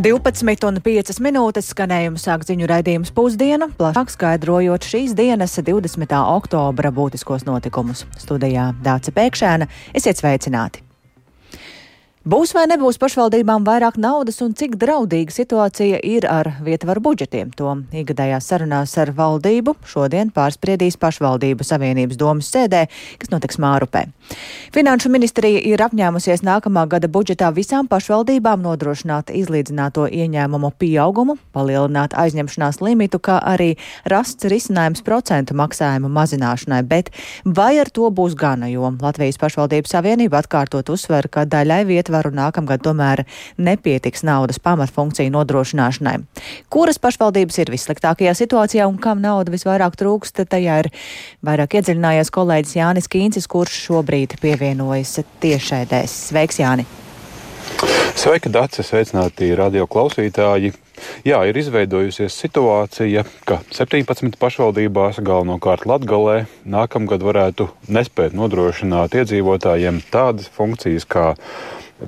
12,5 minūtes skanējums sāk ziņu raidījums pusdiena, plašāk skaidrojot šīs dienas 20. oktobra būtiskos notikumus. Studijā Dāca Pēkšēna, esiet sveicināti! Būs vai nebūs pašvaldībām vairāk naudas un cik draudīga situācija ir ar vietvaru budžetiem? To ikgadējās sarunās ar valdību šodien pārspriedīs pašvaldību savienības domas sēdē, kas notiks Mārupē. Finanšu ministrija ir apņēmusies nākamā gada budžetā visām pašvaldībām nodrošināt izlīdzināto ieņēmumu pieaugumu, palielināt aizņemšanās limitu, kā arī rasts risinājums procentu maksājumu mazināšanai, bet vai ar to būs gana, jo Latvijas pašvaldību savienība atkārtot uzsver, ka daļai vietu ietvaru nākamgad tomēr nepietiks naudas pamatfunkciju nodrošināšanai. Kuras pašvaldības ir vissliktākajā situācijā un kam nauda visvairāk trūkst, tajā ir vairāk iedziļinājies kolēģis Jānis Kīncis, kurš šobrīd pievienojas tiešēdēs. Sveiks, Jāni! Sveika, Dārcis! Sveicināti radio klausītāji! Jā, ir izveidojusies situācija, ka 17 pašvaldībās, galvenokārt Latvijā, nākamgad varētu nespēt nodrošināt iedzīvotājiem tādas funkcijas kā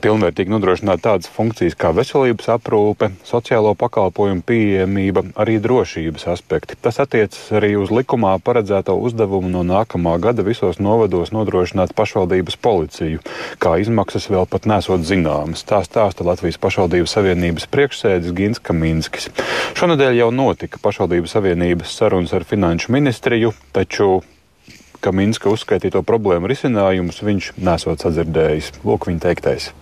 pilnvērtīgi nodrošināt tādas funkcijas kā veselības aprūpe, sociālo pakalpojumu pieejamība, arī drošības aspekti. Tas attiecas arī uz likumā paredzēto uzdevumu no nākamā gada visos novados nodrošināt pašvaldības policiju, kā izmaksas vēl pat nesot zināmas. Tā stāsta Latvijas pašvaldības savienības priekšsēdis Gins Kaminskis. Šonadēļ jau notika pašvaldības savienības sarunas ar finanšu ministriju, taču ka Minska uzskaitīto problēmu risinājumus viņš nesot sadzirdējis. Lūk, viņa teiktais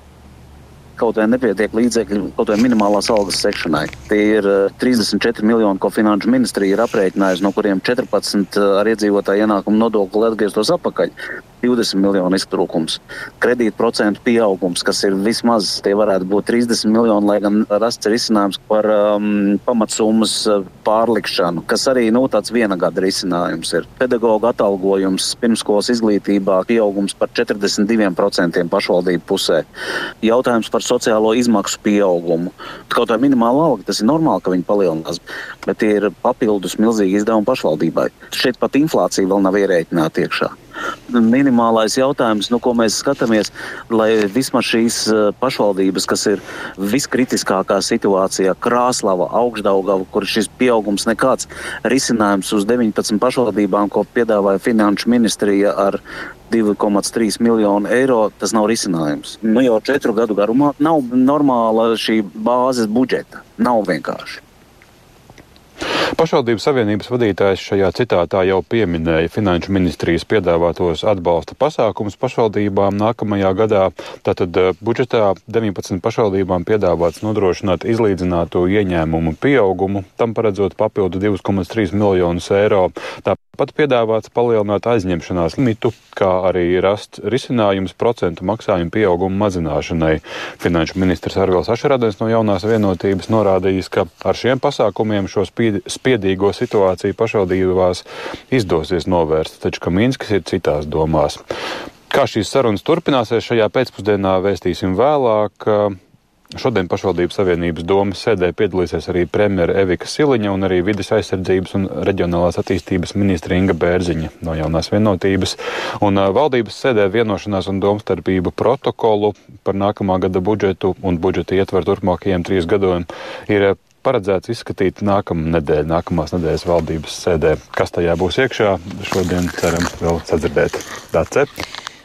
kaut vai nepietiek līdzekļu kaut vai minimālās algas sekšanai. Tie ir 34 eh, miljoni, ko finanšu ministrija ir aprēķinājusi, no kuriem 14 eh, ar iedzīvotāju ienākumu nodokli atgrieztos atpakaļ. 20 miljonu iztrūkums, kredītprocentu pieaugums, kas ir vismaz tie varētu būt 30 miljoni, lai gan rasts risinājums par um, pamatsummas uh, pārlikšanu, kas arī nu, tāds viena gada risinājums ir. Pedagoģa atalgojums pirmskolas izglītībā pieaugums par 42% pašvaldību pusē. Jautājums par sociālo izmaksu pieaugumu. Kaut kā minimāla alga, tas ir normāli, ka viņi palielinās, bet tie ir papildus milzīgi izdevumi pašvaldībai. Šeit pat inflācija vēl nav ierēķināta iekšā minimālais jautājums, nu, ko mēs skatāmies, lai vismaz šīs eh, pašvaldības, kas ir viskritiskākā situācijā, Krāslava, Augstdaugava, kur šis pieaugums nekāds risinājums uz 19 pašvaldībām, ko piedāvāja Finanšu ministrija ar 2,3 miljonu eiro, tas nav risinājums. Nu, jau četru gadu garumā nav normāla šī bāzes budžeta. Nav vienkārši. Pašvaldības savienības vadītājs šajā citātā jau pieminēja finanšu ministrijas piedāvātos atbalsta pasākumus pašvaldībām nākamajā gadā. Tātad eh, budžetā 19 pašvaldībām piedāvāts nodrošināt izlīdzināto ieņēmumu pieaugumu, tam paredzot papildu 2,3 miljonus eiro. Tāpat piedāvāts palielināt aizņemšanās limitu, kā arī rast risinājums procentu maksājumu pieaugumu mazināšanai. Finanšu ministrs Arvils Ašaradens no jaunās vienotības norādījis, ka ar šiem pasākumiem šo spiedīgo situāciju pašvaldībās izdosies novērst, taču ka Minskis ir citās domās. Kā šīs sarunas turpināsies šajā pēcpusdienā, vēstīsim vēlāk. Šodien pašvaldības savienības domas sēdē piedalīsies arī premjera Evika Siliņa un arī vidas aizsardzības un reģionālās attīstības ministra Inga Bērziņa no jaunās vienotības. Un valdības sēdē vienošanās un domstarpību protokolu par nākamā gada budžetu un budžeta ietvaru turpmākajiem trīs gadiem ir paredzēts izskatīt nākamā nedēļa, nākamās nedēļas valdības sēdē. Kas tajā būs iekšā, šodien ceram vēl sadzirdēt. Dace.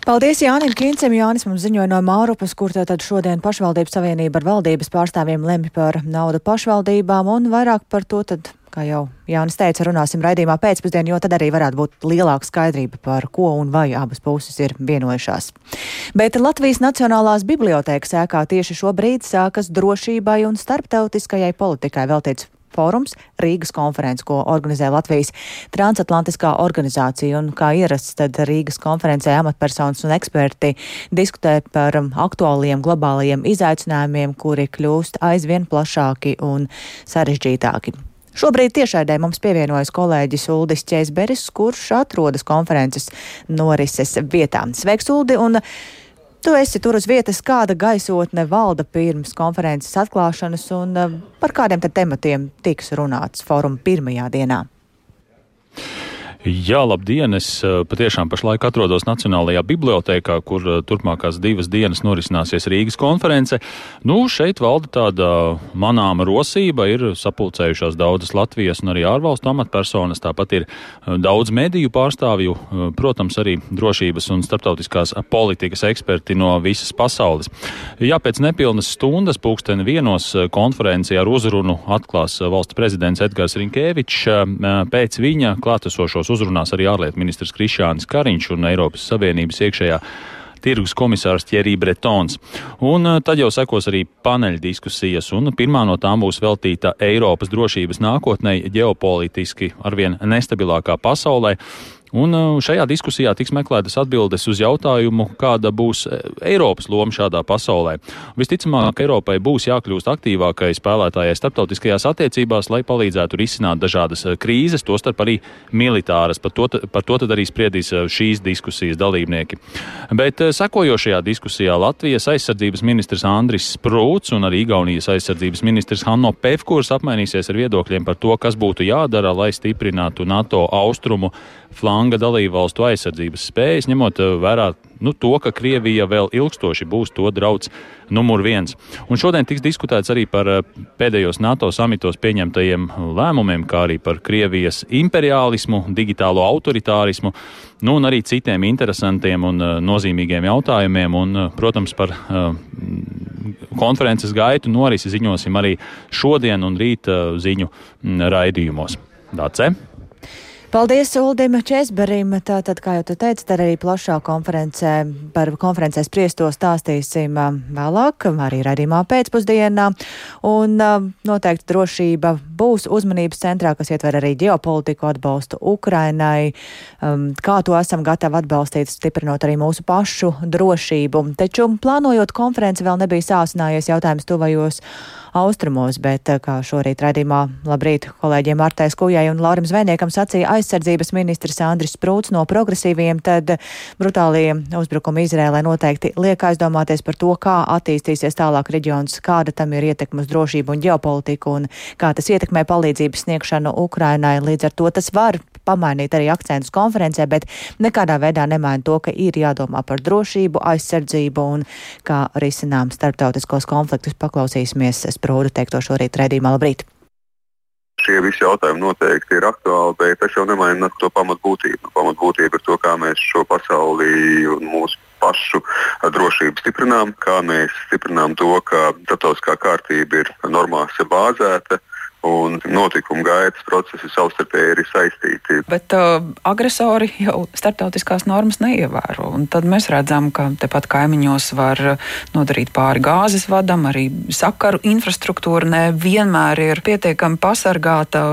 Paldies Jānim Kincem. Jānis mums ziņoja no Mārupas, kur tātad šodien pašvaldības savienība ar valdības pārstāvjiem lemj par naudu pašvaldībām un vairāk par to tad kā jau Jānis teica, runāsim raidījumā pēcpusdienā, jo tad arī varētu būt lielāka skaidrība par ko un vai abas puses ir vienojušās. Bet Latvijas Nacionālās bibliotēkas ēkā tieši šobrīd sākas drošībai un starptautiskajai politikai veltīts fórums, Rīgas konferences, ko organizē Latvijas transatlantiskā organizācija. Un kā ierasts, tad Rīgas konferencē amatpersonas un eksperti diskutē par aktuāliem globālajiem izaicinājumiem, kuri kļūst aizvien plašāki un sarežģītāki. Šobrīd tiešraidē mums pievienojas kolēģis Uldis Čēsberis, kurš atrodas konferences norises vietā. Sveiks, Uldi! Un Tu esi tur uz vietas, kāda gaisotne valda pirms konferences atklāšanas un eh, par kādiem tematiem tiks runāts fóruma pirmajā dienā? Jā, labdien! Es patiešām pašlaik atrodos Nacionālajā bibliotekā, kur turpmākās divas dienas norisināsies Rīgas konference. Nu, šeit valda tāda manāma rosība, ir sapulcējušās daudzas Latvijas un arī ārvalstu amatpersonas, tāpat ir daudz mediju pārstāvju, protams, arī drošības un starptautiskās politikas eksperti no visas pasaules. Jā, pēc nepilnas stundas pulksteni vienos konferenci ar uzrunu atklās valsts prezidents Edgars Rinkēvičs. Pēc viņa klātesošos uzrunās arī ārlietu ministrs Krišānis Kariņš un Eiropas Savienības iekšējā tirgus komisārs Thierry Bretons. Un eh, tad jau sekos arī paneļa diskusijas, un pirmā no tām būs veltīta Eiropas drošības nākotnē ģeopolitiski arvien nestabilākā pasaulē. Un uh, šajā diskusijā tiks meklētas atbildes uz jautājumu, kāda būs uh, Eiropas loma šādā pasaulē. Visticamāk, Eiropai būs jākļūst aktīvākai spēlētājai starptautiskajās attiecībās, lai palīdzētu risināt dažādas uh, krīzes, tostarp arī militāras. Par to, par to tad arī spriedīs šīs diskusijas dalībnieki. Bet sekojošajā diskusijā Latvijas aizsardzības ministrs Andris Sprūts un arī Igaunijas aizsardzības ministrs Hanno Pevkurs apmainīsies ar viedokļiem par to, kas būtu jādara, lai stiprinātu NATO austrumu flanga dalībvalstu aizsardzības spējas, ņemot eh, vērā nu, to, ka Krievija vēl ilgstoši būs to drauds numur viens. Un šodien tiks diskutēts arī par eh, pēdējos NATO samitos pieņemtajiem lēmumiem, kā arī par Krievijas imperialismu, digitālo autoritārismu, nu, un arī citiem interesantiem un uh, nozīmīgiem jautājumiem. Un, protams, par konferences gaitu norisi ziņosim arī šodien un rīt ziņu mm, raidījumos. Dāce! Paldies Uldim Česberim. Tātad, kā jau tu teici, tad arī plašā konferencē par konferencē spriesto stāstīsim um, vēlāk, arī redzīmā pēcpusdienā. Un um, noteikti drošība būs uzmanības centrā, kas ietver arī ģeopolitiku atbalstu Ukrainai, um, kā to esam gatavi atbalstīt, stiprinot arī mūsu pašu drošību. Taču plānojot konferenci vēl nebija sāsinājies jautājums tuvajos austrumos, bet kā šorīt raidījumā labrīt kolēģiem Artais Kujai un Laurim Zvejniekam sacīja aizsardzības ministrs Andris Sprūts no progresīviem, tad brutālie uzbrukumi Izrēlē noteikti liek aizdomāties par to, kā attīstīsies tālāk reģions, kāda tam ir ietekma uz drošību un ģeopolitiku un kā tas ietekmē palīdzības sniegšanu Ukrainai. Līdz ar to tas var pamainīt arī akcentus konferencē, bet nekādā veidā nemaina to, ka ir jādomā par drošību, aizsardzību un kā risinām starptautiskos konfliktus. Paklausīsimies Sprūdu teikto šorīt redzījumā. Labrīt! šie visi jautājumi noteikti ir aktuāli, bet tas jau nemaina to pamatbūtību. Pamatbūtība ir to, kā mēs šo pasauli un mūsu pašu drošību stiprinām, kā mēs stiprinām to, ka starptautiskā kārtība ir normās bāzēta un notikumu gaitas procesi savstarpēji ir saistīti. Bet uh, agresori jau starptautiskās normas neievēro. Tad mēs redzam, ka tepat kaimiņos var nodarīt pāri gāzes vadam, arī sakaru infrastruktūra nevienmēr ir pietiekami pasargāta,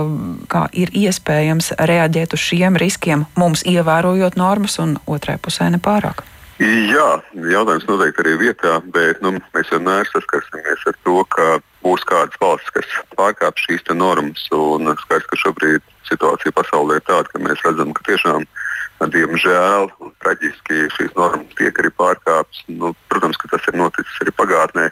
kā ir iespējams reaģēt uz šiem riskiem, mums ievērojot normas un otrai pusē nepārāk. Jā, jautājums noteikti arī vietā, bet nu, mēs vienmēr saskarsimies ar to, ka būs kādas valsts, kas pārkāpj šīs normas. Skaidrs, ka šobrīd situācija pasaulē ir tāda, ka mēs redzam, ka tiešām, diemžēl, traģiski šīs normas tiek arī pārkāptas. Nu, protams, ka tas ir noticis arī pagātnē.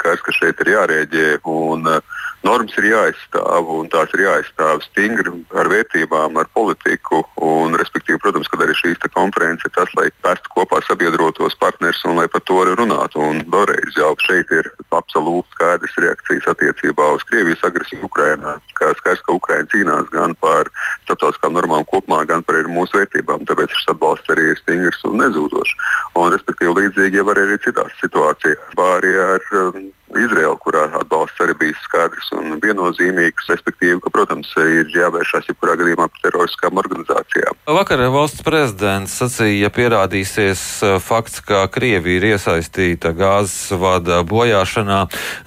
Skaidrs, ka šeit ir jārēģē. Un, uh, normas ir jāizstāv, un tās ir jāizstāv stingri ar vērtībām, ar politiku. Un, respektīvi, protams, ka arī šīs konferences ir tas, lai vestu kopā sabiedrotos partnerus un lai par to arī runātu. Un vēlreiz jau šeit ir absolūti skaidrs reakcijas attiecībā uz Krievijas agresiju Ukrajinā. Kā skaidrs, ka Ukraina cīnās gan par starptautiskām normām kopumā, gan par mūsu vērtībām. Tāpēc šis atbalsts arī ir stingrs un nezūdošs. Un, respektīvi, līdzīgi jau arī citās situācijās. Arī ar um, Izraela, kurā atbalsts arī bija skaidrs un viennozīmīgs, respektīvi, ka, protams, ir jāvēršās jebkurā gadījumā pret teroristiskām organizācijām. Vakar valsts prezidents sacīja, ja pierādīsies uh, fakts, ka Krievija ir iesaistīta gāzes vada bojāšanā,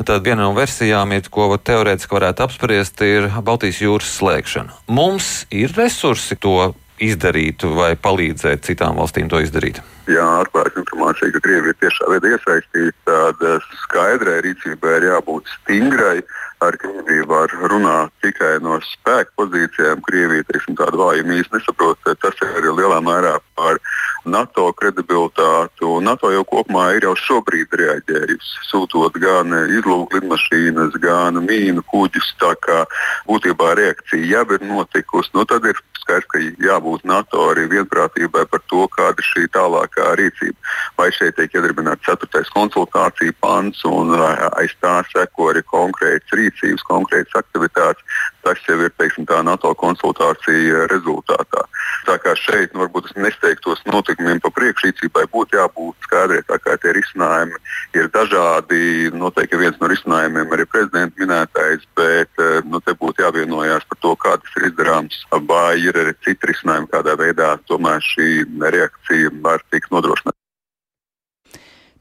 tad viena no versijām, ir, ko teorētiski varētu apspriest, ir Baltijas jūras slēgšana. Mums ir resursi to izdarīt vai palīdzēt citām valstīm to izdarīt? ja atklājas informācija, ka Krievija ir tiešā veidā iesaistīta, tad eh, skaidrai rīcībai ir jābūt stingrai. Ar Krieviju var runāt tikai no spēka pozīcijām. Krievija teiksim, tādu vājumu īsti nesaprot. Tas ir arī lielā mērā par NATO kredibilitātu. NATO jau kopumā ir jau šobrīd reaģējusi, sūtot gan izlūku lidmašīnas, gan mīnu kuģus. Tā kā būtībā reakcija jau ir notikusi. Nu, tad ir skaidrs, ka jābūt NATO arī vienprātībai par to, kāda ir šī tālākā rīcība. Vai šeit tiek iedarbināts ceturtais konsultāciju pants un aiz tā seko arī konkrētas rīcības, konkrētas aktivitātes. Tas jau ir teiksim, tā NATO konsultācija rezultātā. Tā kā šeit nu, varbūt es nesteigtos notikumiem pa priekšrīcībai, būtu jābūt skaidriem. Tā kā tie risinājumi ir dažādi, noteikti viens no risinājumiem arī prezidenta minētais, bet eh, nu, te būtu jāvienojās par to, kā tas ir izdarāms, vai ir arī citi risinājumi, kādā veidā tomēr šī reakcija var tikt nodrošināta.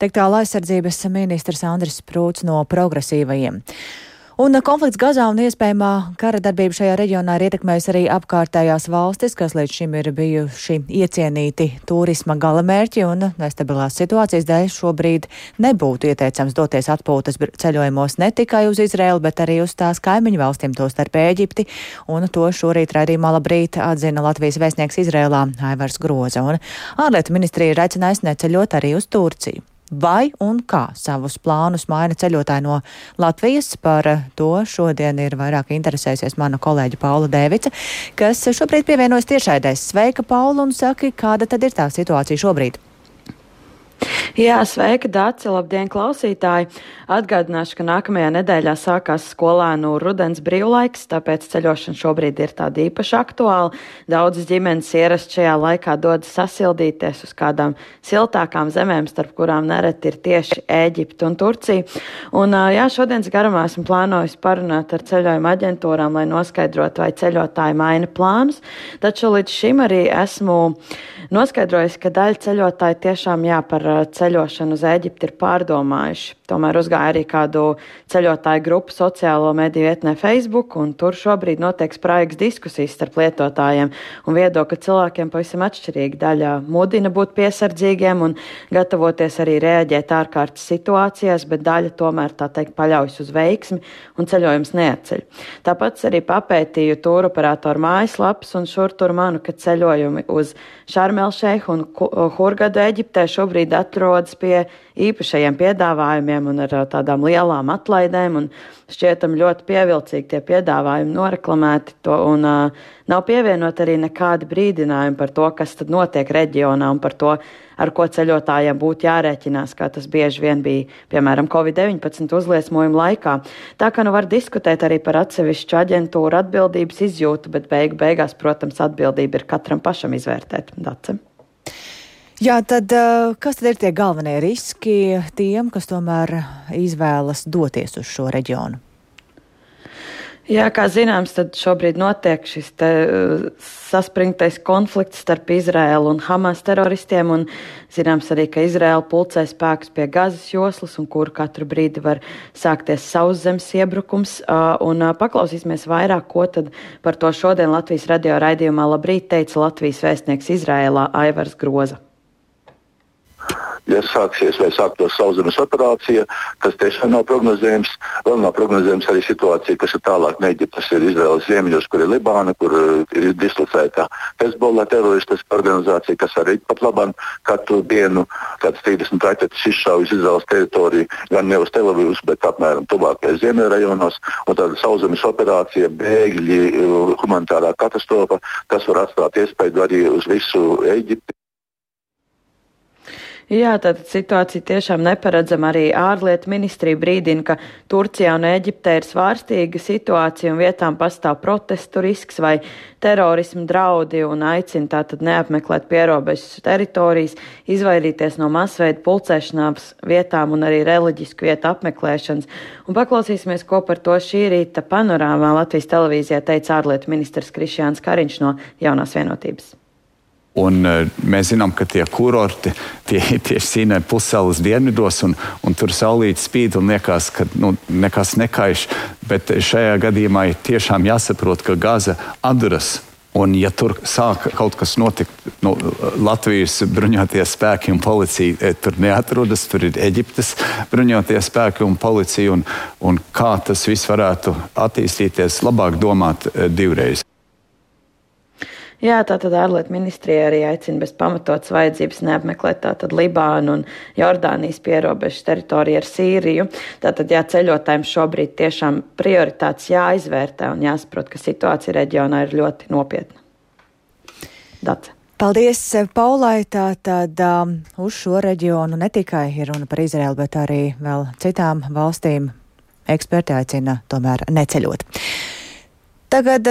Teikt tālāk aizsardzības ministrs Andris Sprūts no progresīvajiem. Un konflikts Gazā un iespējamā kara darbība šajā reģionā ir ietekmējusi arī apkārtējās valstis, kas līdz šim ir bijuši iecienīti turisma galamērķi un nestabilās situācijas dēļ šobrīd nebūtu ieteicams doties atpūtas ceļojumos ne tikai uz Izraelu, bet arī uz tās kaimiņu valstīm, to starp Ēģipti. Un to šorīt raidījumā labrīt atzina Latvijas vēstnieks Izrēlā Aivars Groza. Un ārlietu ministrija ir aicinājusi neceļot arī uz Turciju vai un kā savus plānus maina ceļotāji no Latvijas. Par to šodien ir vairāk interesējusies mana kolēģa Paula Dēvica, kas šobrīd pievienojas tiešaidēs. Sveika, Paula, un saki, kāda tad ir tā situācija šobrīd? Jā, sveika, Dārci, labdien, klausītāji! Atgādināšu, ka nākamajā nedēļā sākās skolēnu rudens brīvlaiks, tāpēc ceļošana šobrīd ir tāda īpaši aktuāla. Daudzas ģimenes ierast šajā laikā dodas sasildīties uz kādām siltākām zemēm, starp kurām nereti ir tieši Ēģipta un Turcija. Un, jā, šodienas garumā esmu plānojis parunāt ar ceļojuma aģentūrām, lai noskaidrotu, vai ceļotāji maina plānus, taču līdz šim arī esmu noskaidrojis, ka daļa ceļotāji tiešām jā, par ceļošanu uz Eģipti ir pārdomājuši. Tomēr uzgāja arī kādu ceļotāju grupu sociālo mediju vietnē Facebook, un tur šobrīd notiek spraigas diskusijas starp lietotājiem un viedokļu cilvēkiem pavisam atšķirīgi. Daļa mudina būt piesardzīgiem un gatavoties arī reaģēt ārkārtas situācijās, bet daļa tomēr tā teikt paļaujas uz veiksmi un ceļojums neatceļ. Tāpat arī papētīju tūru operatoru mājaslapas un šur tur manu, ka ceļojumi uz Šarmelšeihu un Hurgadu Eģiptē šobrīd atrodas pie īpašajiem piedāvājumiem un ar tādām lielām atlaidēm. Šķietam ļoti pievilcīgi tie piedāvājumi noreklamēti. To, un, uh, nav pievienot arī nekādi brīdinājumi par to, kas tad notiek reģionā un par to, ar ko ceļotājiem būtu jārēķinās, kā tas bieži vien bija, piemēram, Covid-19 uzliesmojuma laikā. Tā kā nu var diskutēt arī par atsevišķu aģentūru atbildības izjūtu, bet beigu beigās, protams, atbildība ir katram pašam izvērtēt. Dacem. Jā, tad eh, kas tad ir tie galvenie riski tiem, kas tomēr izvēlas doties uz šo reģionu? Jā, kā zināms, tad šobrīd notiek šis te, uh, saspringtais konflikts starp Izraēlu un Hamas teroristiem. Un zināms arī, ka Izraēla pulcē spēkus pie Gazas joslas, un kur katru brīdi var sākties sauszemes iebrukums. Un paklausīsimies vairāk, ko tad par to šodien Latvijas radio raidījumā labrīt teica Latvijas vēstnieks Izraēlā Aivars Groza ja sāksies vai sāktos sauszemes operācija, tas tiešām nav prognozējams. Vēl nav prognozējams arī situācija, kas ir tālāk no Eģiptes, ir Izraels ziemeļos, kur ir Libāna, kur uh, ir dislocēta Hezbollah teroristiska organizācija, kas arī pat labāk katru dienu kāds 30 raķetes izšaujas Izraels teritoriju, gan ne uz Telavivas, bet apmēram tuvākajos ziemeļrajonos. Tāda sauszemes operācija, bēgļi, uh, humanitārā katastrofa, tas var atstāt iespēju arī uz visu Eģipti. Jā, tad situācija tiešām neparedzama. Arī ārlietu ministrija brīdina, ka Turcijā un Eģiptē ir svārstīga situācija un vietām pastāv protestu risks vai terorismu draudi un aicina tātad neapmeklēt pierobežas teritorijas, izvairīties no masveida pulcēšanās vietām un arī reliģisku vietu apmeklēšanas. Un paklausīsimies, ko par to šī rīta panorāmā Latvijas televīzijā teica ārlietu ministrs Krišjāns Kariņš no jaunās vienotības. Un, uh, mēs zinām, ka tie kurorti tie ir tieši Sīnai pusēlas dienvidos, un, un tur saulīte spīd un liekas, ka nu, nekas nekaiš. Bet šajā gadījumā ir tiešām jāsaprot, ka Gaza atduras. Un, ja tur sāk kaut kas notikt, nu, Latvijas bruņotie spēki un policija e, tur neatrodas, tur ir Eģiptes bruņotie spēki un policija. Un, un kā tas viss varētu attīstīties, labāk domāt e, divreiz. Jā, tātad ārlietu ministrija arī aicina bez pamatotas vajadzības neapmeklēt tātad Libānu un Jordānijas pierobežas teritoriju ar Sīriju. Tātad, jā, ceļotājiem šobrīd tiešām prioritātes jāizvērtē un jāsaprot, ka situācija reģionā ir ļoti nopietna. Dace. Paldies, Paulai. Tātad um, uz šo reģionu ne tikai ir runa par Izraelu, bet arī vēl citām valstīm eksperti aicina tomēr neceļot. Tagad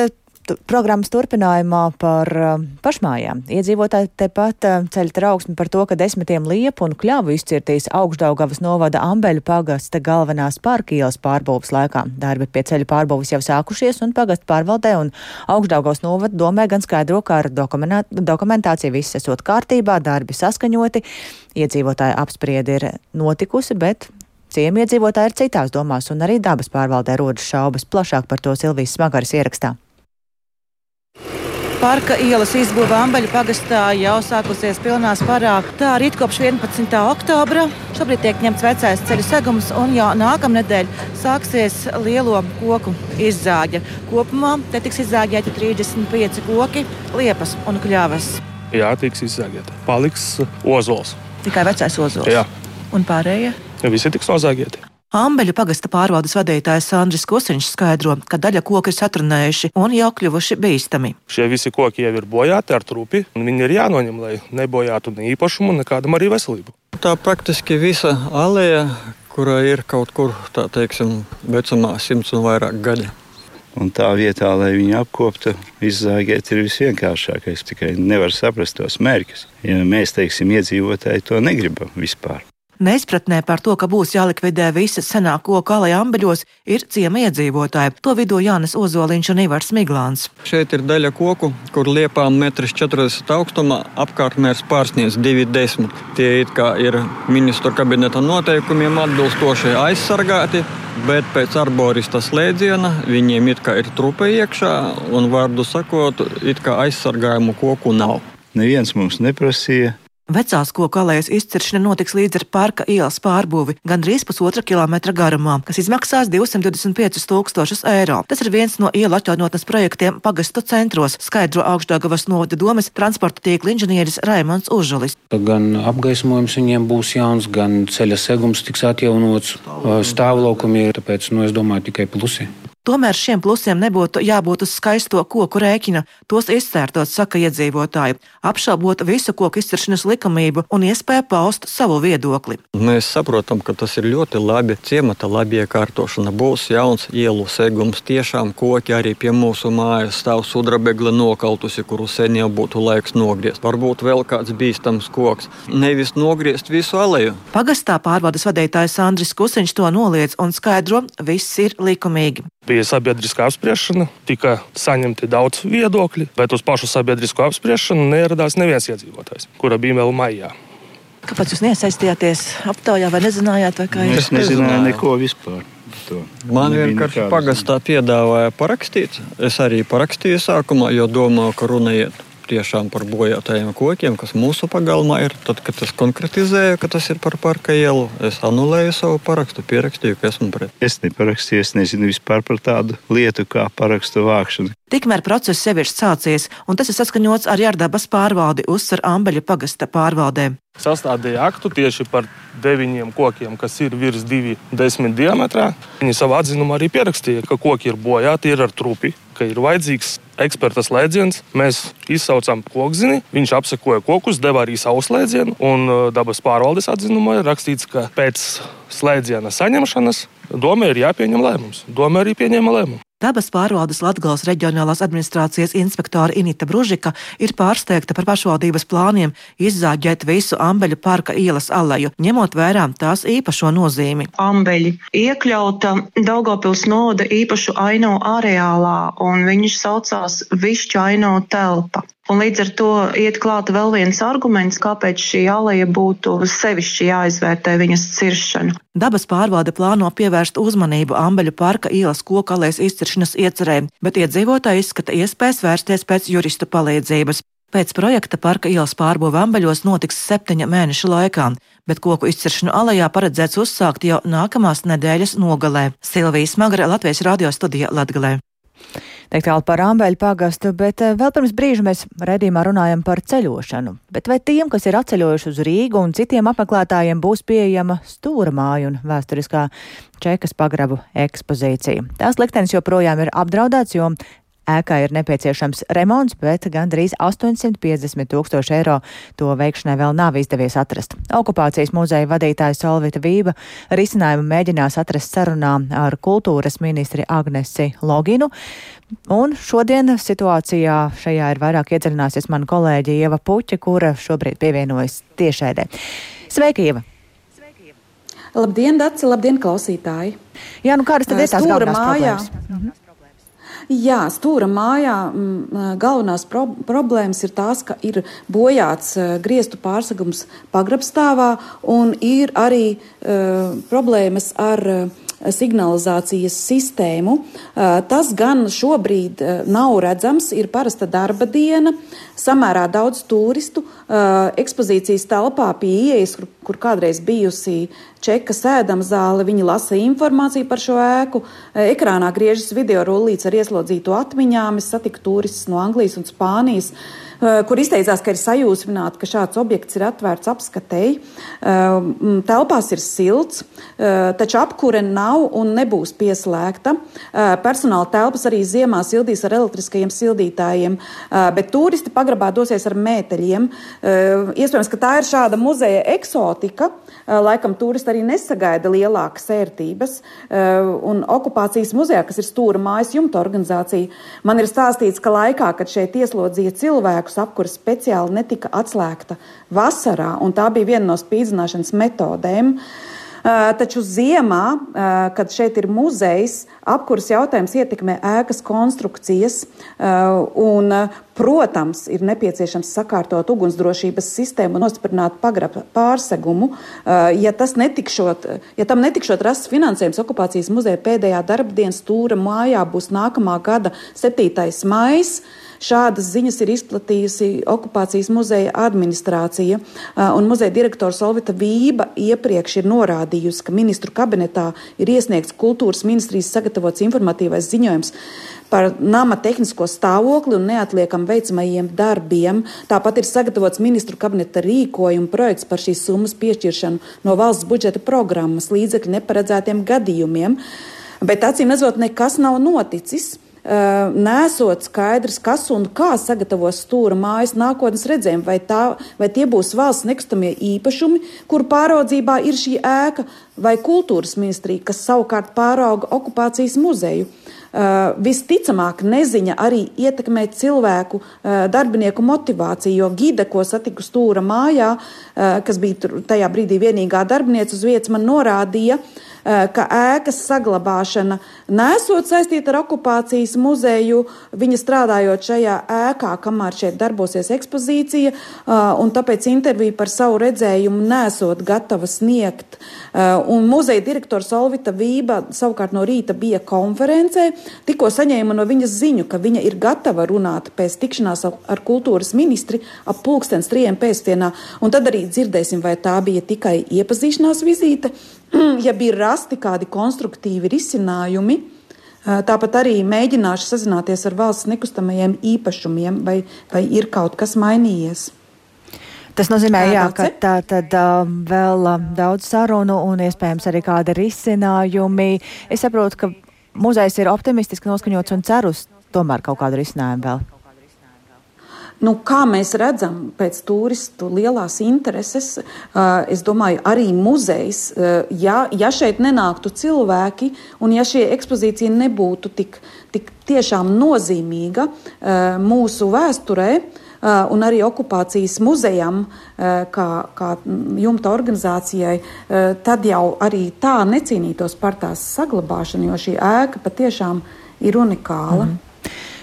programmas turpinājumā par uh, pašmājām. Iedzīvotāji tepat uh, ceļ trauksmi par to, ka desmitiem liepu un kļavu izcirtīs augšdaugavas novada Ambeļu pagasta galvenās pārkīlas pārbūves laikā. Darbi pie ceļu pārbūves jau sākušies un pagasta pārvaldē un augšdaugavas novada domē gan skaidro, ka ar dokumentāciju viss esot kārtībā, darbi saskaņoti, iedzīvotāju apspriedi ir notikusi, bet Ciemiedzīvotāji ir citās domās, un arī dabas pārvaldē rodas šaubas. Plašāk par to Silvijas Smagaras ierakstā. Parka ielas izbūve Ambeļu pagastā jau sākusies pilnā sparā. Tā arī kopš 11. oktobra. Šobrīd tiek ņemts vecais ceļu segums, un jau nākamnedēļ sāksies lielo koku izzāģe. Kopumā te tiks izzāģēti 35 koki, liepas un kļavas. Jā, tiks izzāģēti. Paliks ozols. Tikai vecais ozols. Jā. Un pārējie? Ja visi tiks nozāģēti. Ambeļu pagasta pārvaldes vadītājs Andris Kosiņš skaidro, ka daļa koku ir satrunējuši un jau kļuvuši bīstami. Šie visi koki jau ir bojāti ar trupi, un viņi ir jānoņem, lai nebojātu ne īpašumu, nekādam arī veselību. Tā praktiski visa aleja, kurā ir kaut kur tā teiksim, vecumā simts un vairāk gadi. Un tā vietā, lai viņu apkoptu, izzāģēt ir visvienkāršākais. Tikai nevar saprast tos mērķus. Ja mēs, teiksim, iedzīvotāji to negribam vispār. Neizpratnē par to, ka būs jālikvidē visas senā koka alai ambeļos, ir ciema iedzīvotāji. To vidū Jānis Ozoliņš un Ivars Miglāns. Šeit ir daļa koku, kur liepām 1,40 m augstumā apkārtmērs pārsniedz 2,10 m. Tie it kā ir ministru kabineta noteikumiem atbilstoši aizsargāti. Bet pēc arborista slēdziena viņiem ir trupa iekšā, un vārdu sakot, it kā aizsargājumu koku nav. Neviens mums neprasīja Vecās koku alējas izciršana notiks līdz ar parka ielas pārbūvi gandrīz pusotra kilometra garumā, kas izmaksās 225 tūkstošus eiro. Tas ir viens no ielu atjaunotnes projektiem pagastu centros, skaidro augšdagavas novada domas transporta tīkla inženieris Raimons Užulis. Gan apgaismojums viņiem būs jauns, gan ceļa segums tiks atjaunots, stāvlaukumi ir, tāpēc, nu, es domāju, tikai plusi. Tomēr šiem plusiem nebūtu jābūt uz skaisto koku rēķina, tos izcērtot, saka iedzīvotāji, apšaubot visu koku izciršanas likumību un iespēju paust savu viedokli. Mēs saprotam, ka tas ir ļoti labi. Ciemata labi iekārtošana būs jauns ielu segums. Tiešām koki arī pie mūsu mājas stāv sudrabegli nokautusi, kuru sen jau būtu laiks nogriezt. Varbūt vēl kāds bīstams koks. Nevis nogriezt visu aleju. Pagastā pārvaldes vadītājs Andris Kusiņš to noliedz un skaidro, viss ir likumīgi. Bija sabiedriskā apspriešana, tika saņemti daudz viedokļi, bet uz pašu sabiedrisko apspriešanu neieradās neviens iedzīvotājs, kura bija vēl maijā. Kāpēc jūs neiesaistījāties aptaujā vai nezinājāt? Vai kā es nezināju neko vispār. To. Man vienkārši pagastā piedāvāja parakstīt. Es arī parakstīju sākumā, jo domāju, ka runa iet tiešām par bojātajiem kokiem, kas mūsu pagalmā ir. Tad, kad es konkretizēju, ka tas ir par parka ielu, es anulēju savu parakstu, pierakstīju, ka esmu pret. Es neparakstīju, es nezinu vispār par tādu lietu kā parakstu vākšanu. Tikmēr process jau ir sācies, un tas ir saskaņots arī ar dabas pārvaldi uzsver Ambeļa pagasta pārvaldē. Sastādīja aktu tieši par deviņiem kokiem, kas ir virs 2,10 diametrā. Viņi savā atzinumā arī pierakstīja, ka koki ir bojāti, ir ar trupi, ka ir vajadzīgs eksperta slēdziens. Mēs izsaucām kokzini, viņš apsekoja kokus, deva arī savu slēdzienu. Un uh, dabas pārvaldes atzinumā ir rakstīts, ka pēc slēdziena saņemšanas domē ir jāpieņem lēmums. Doma arī pieņēma lēmumu. Dabas pārvaldes Latgales reģionālās administrācijas inspektora Inita Bružika ir pārsteigta par pašvaldības plāniem izzāģēt visu Ambeļu parka ielas aleju, ņemot vērā tās īpašo nozīmi. Ambeļi iekļauta Daugopils novada īpašu aino areālā, un viņš saucās Višķu aino telpa. Un līdz ar to iet klāta vēl viens arguments, kāpēc šī aleja būtu sevišķi jāizvērtē viņas ciršana. Dabas pārvalde plāno pievērst uzmanību Ambeļu parka ielas koku alējas izciršanas iecerēm, bet iedzīvotāji izskata iespējas vērsties pēc juristu palīdzības. Pēc projekta parka ielas pārbūve Ambeļos notiks septiņa mēneša laikā, bet koku izciršanu alejā paredzēts uzsākt jau nākamās nedēļas nogalē. Silvijas Magara Latvijas radio studija Latgalē. Teikt tālu par Āmbeļu pagastu, bet eh, vēl pirms brīža mēs redījumā runājam par ceļošanu. Bet vai tiem, kas ir atceļojuši uz Rīgu un citiem apmeklētājiem būs pieejama stūra māja un vēsturiskā Čekas pagrabu ekspozīcija? Tās liktenis joprojām ir apdraudēts, jo Ēkā ir nepieciešams remonts, bet gandrīz 850 tūkstoši eiro to veikšanai vēl nav izdevies atrast. Okupācijas muzeja vadītāja Solvita Vība risinājumu mēģinās atrast sarunā ar kultūras ministri Agnesi Loginu. Un šodien situācijā šajā ir vairāk iedziļināsies mana kolēģe Ieva Puķa, kura šobrīd pievienojas tiešēdē. Sveika, Ieva! Labdien, Dārci! Labdien, klausītāji! Jā, nu kādas tad ir tās galvenās problēmas? Mhm. Jā, stūra mājā m, mm, galvenās pro problēmas ir tās, ka ir bojāts uh, griestu pārsegums pagrabstāvā un ir arī uh, problēmas ar uh, signalizācijas sistēmu. Tas gan šobrīd nav redzams, ir parasta darba diena, samērā daudz turistu. Ekspozīcijas telpā pie ieejas, kur, kur kādreiz bijusi čeka sēdama zāle, viņi lasa informāciju par šo ēku. Ekrānā griežas video rullīts ar ieslodzīto atmiņām. Es satiku turistus no Anglijas un Spānijas. Eh, kur izteicās, ka ir sajūsmināti, ka šāds objekts ir atvērts apskatēji. Eh, telpās ir silts, eh, taču apkure nav un nebūs pieslēgta. Personāla telpas arī ziemā sildīs ar elektriskajiem sildītājiem, bet turisti pagrabā dosies ar mēteļiem. Iespējams, ka tā ir šāda muzeja eksotika. Laikam turisti arī nesagaida lielākas ērtības. Un okupācijas muzejā, kas ir stūra mājas jumta organizācija, man ir stāstīts, ka laikā, kad šeit ieslodzīja cilvēku, blakus apkura speciāli netika atslēgta vasarā, un tā bija viena no spīdzināšanas metodēm. Taču ziemā, kad šeit ir muzejs, apkuras jautājums ietekmē ēkas konstrukcijas, un, protams, ir nepieciešams sakārtot ugunsdrošības sistēmu un nostiprināt pagraba pārsegumu. Ja, netikšot, ja tam netikšot rasts finansējums, okupācijas muzeja pēdējā darbdienas stūra mājā būs nākamā gada 7. maija. Šādas ziņas ir izplatījusi okupācijas muzeja administrācija, un muzeja direktors Olvita Vība iepriekš ir norādījusi, ka ministru kabinetā ir iesniegts kultūras ministrijas sagatavots informatīvais ziņojums par nama tehnisko stāvokli un neatliekam veicamajiem darbiem. Tāpat ir sagatavots ministru kabineta rīkojuma projekts par šīs summas piešķiršanu no valsts budžeta programmas līdzekļu neparedzētiem gadījumiem. Bet acīm redzot, nekas nav noticis nesot skaidrs, kas un kā sagatavos stūra mājas nākotnes redzējumu, vai, tā, vai tie būs valsts nekustamie īpašumi, kur pāraudzībā ir šī ēka, vai kultūras ministrija, kas savukārt pārauga okupācijas muzeju. Uh, visticamāk, neziņa arī ietekmē cilvēku, uh, darbinieku motivāciju, jo gide, ko satiku stūra mājā, uh, kas bija tajā brīdī vienīgā darbiniece uz vietas, man norādīja, uh, ka ēkas saglabāšana nesot saistīta ar okupācijas muzeju, viņa strādājot šajā ēkā, kamēr šeit darbosies ekspozīcija, eh, un tāpēc interviju par savu redzējumu nesot gatava sniegt. Eh, un muzeja direktors Olvita Vība savukārt no rīta bija konferencē, tikko saņēma no viņas ziņu, ka viņa ir gatava runāt pēc tikšanās ar kultūras ministri ap pulkstens trijiem pēcdienā, un tad arī dzirdēsim, vai tā bija tikai iepazīšanās vizīte, ja bija rasti kādi konstruktīvi risinājumi, tāpat arī mēģināšu sazināties ar valsts nekustamajiem īpašumiem, vai, vai ir kaut kas mainījies. Tas nozīmē, jā, ka tā tad uh, vēl uh, daudz sarunu un iespējams arī kādi risinājumi. Es saprotu, ka muzejs ir optimistiski noskaņots un cer uz tomēr kaut kādu risinājumu vēl. Nu, kā mēs redzam, pēc turistu lielās intereses, es domāju, arī muzejs, ja, ja šeit nenāktu cilvēki un ja šī ekspozīcija nebūtu tik, tik tiešām nozīmīga mūsu vēsturē, un arī okupācijas muzejam, kā, kā jumta organizācijai, tad jau arī tā necīnītos par tās saglabāšanu, jo šī ēka patiešām ir unikāla. Mm.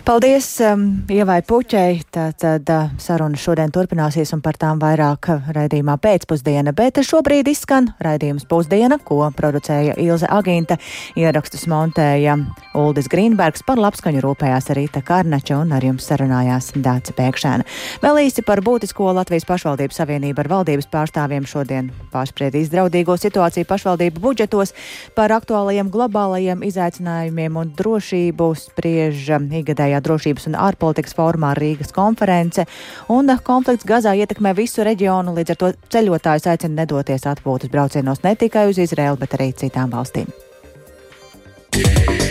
Paldies um, Ievai Puķei. Tātad uh, saruna šodien turpināsies un par tām vairāk raidījumā pēcpusdiena, bet šobrīd izskan raidījums pusdiena, ko producēja Ilze Agīnta, ierakstus montēja Uldis Grīnbergs, par labskaņu rūpējās Rīta Karnača un ar jums sarunājās Dāca Pēkšēna. Vēl īsi par būtisko Latvijas pašvaldību savienību ar valdības pārstāvjiem šodien pārspriedīs draudīgo situāciju pašvaldību budžetos par aktuālajiem globālajiem izaicinājumiem un drošību spriež ikgadējā ārējā drošības un ārpolitikas formā Rīgas konference, un konflikts Gazā ietekmē visu reģionu, līdz ar to ceļotājus aicina nedoties atpūtas braucienos ne tikai uz Izraelu, bet arī citām valstīm. Yeah.